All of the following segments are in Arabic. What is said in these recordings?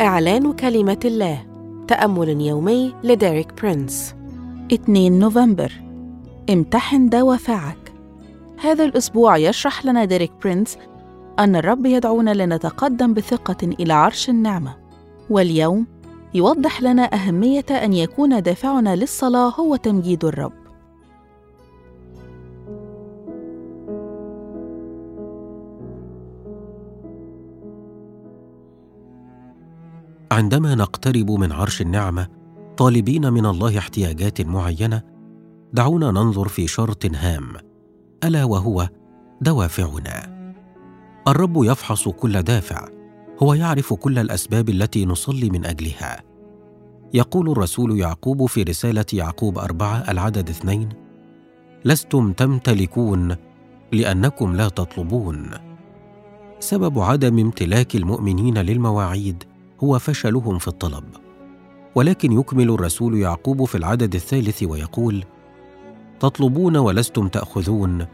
إعلان كلمة الله تأمل يومي لديريك برينس. 2 نوفمبر. امتحن دوافعك. هذا الأسبوع يشرح لنا ديريك برينس أن الرب يدعونا لنتقدم بثقة إلى عرش النعمة. واليوم يوضح لنا أهمية أن يكون دافعنا للصلاة هو تمجيد الرب. عندما نقترب من عرش النعمة طالبين من الله احتياجات معينة دعونا ننظر في شرط هام ألا وهو دوافعنا. الرب يفحص كل دافع هو يعرف كل الأسباب التي نصلي من أجلها. يقول الرسول يعقوب في رسالة يعقوب أربعة العدد اثنين لستم تمتلكون لأنكم لا تطلبون. سبب عدم امتلاك المؤمنين للمواعيد هو فشلهم في الطلب. ولكن يكمل الرسول يعقوب في العدد الثالث ويقول تطلبون ولستم تأخذون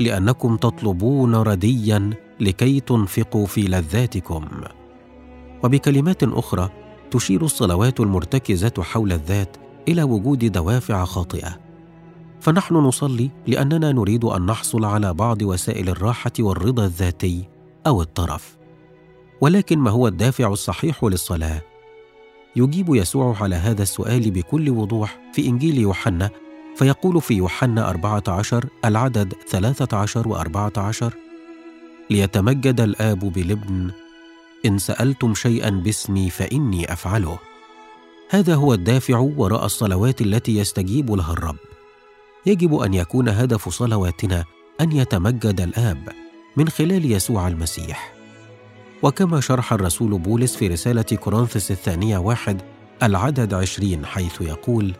لأنكم تطلبون رديا لكي تنفقوا في لذاتكم. وبكلمات أخرى تشير الصلوات المرتكزة حول الذات إلى وجود دوافع خاطئة. فنحن نصلي لأننا نريد أن نحصل على بعض وسائل الراحة والرضا الذاتي أو الطرف. ولكن ما هو الدافع الصحيح للصلاة؟ يجيب يسوع على هذا السؤال بكل وضوح في إنجيل يوحنا فيقول في يوحنا 14 العدد 13 و14 ليتمجد الآب بالابن إن سألتم شيئا باسمي فإني أفعله. هذا هو الدافع وراء الصلوات التي يستجيب لها الرب. يجب أن يكون هدف صلواتنا أن يتمجد الآب من خلال يسوع المسيح. وكما شرح الرسول بولس في رسالة كورنثس الثانية واحد العدد عشرين حيث يقول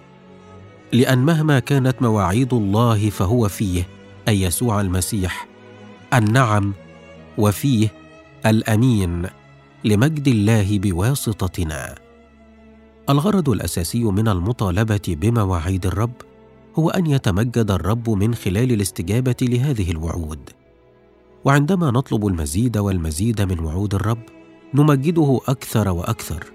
لأن مهما كانت مواعيد الله فهو فيه أي يسوع المسيح النعم وفيه الأمين لمجد الله بواسطتنا. الغرض الأساسي من المطالبة بمواعيد الرب هو أن يتمجد الرب من خلال الاستجابة لهذه الوعود. وعندما نطلب المزيد والمزيد من وعود الرب نمجده أكثر وأكثر.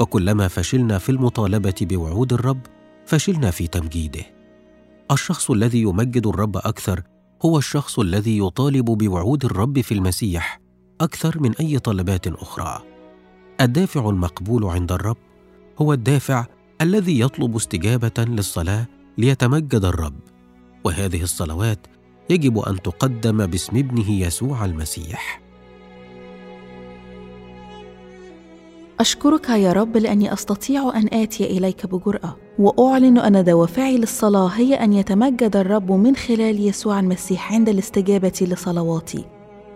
وكلما فشلنا في المطالبة بوعود الرب فشلنا في تمجيده. الشخص الذي يمجد الرب أكثر هو الشخص الذي يطالب بوعود الرب في المسيح أكثر من أي طلبات أخرى. الدافع المقبول عند الرب هو الدافع الذي يطلب استجابة للصلاة ليتمجد الرب. وهذه الصلوات يجب أن تقدم باسم ابنه يسوع المسيح. أشكرك يا رب لأني أستطيع أن آتي إليك بجرأة وأعلن أن دوافعي للصلاة هي أن يتمجد الرب من خلال يسوع المسيح عند الاستجابة لصلواتي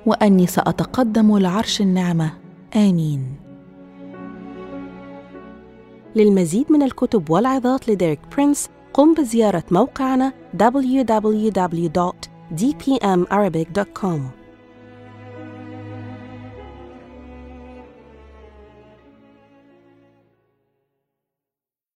وأني سأتقدم لعرش النعمة. آمين. للمزيد من الكتب والعظات لديريك برينس قم بزيارة موقعنا dpmarabic.com.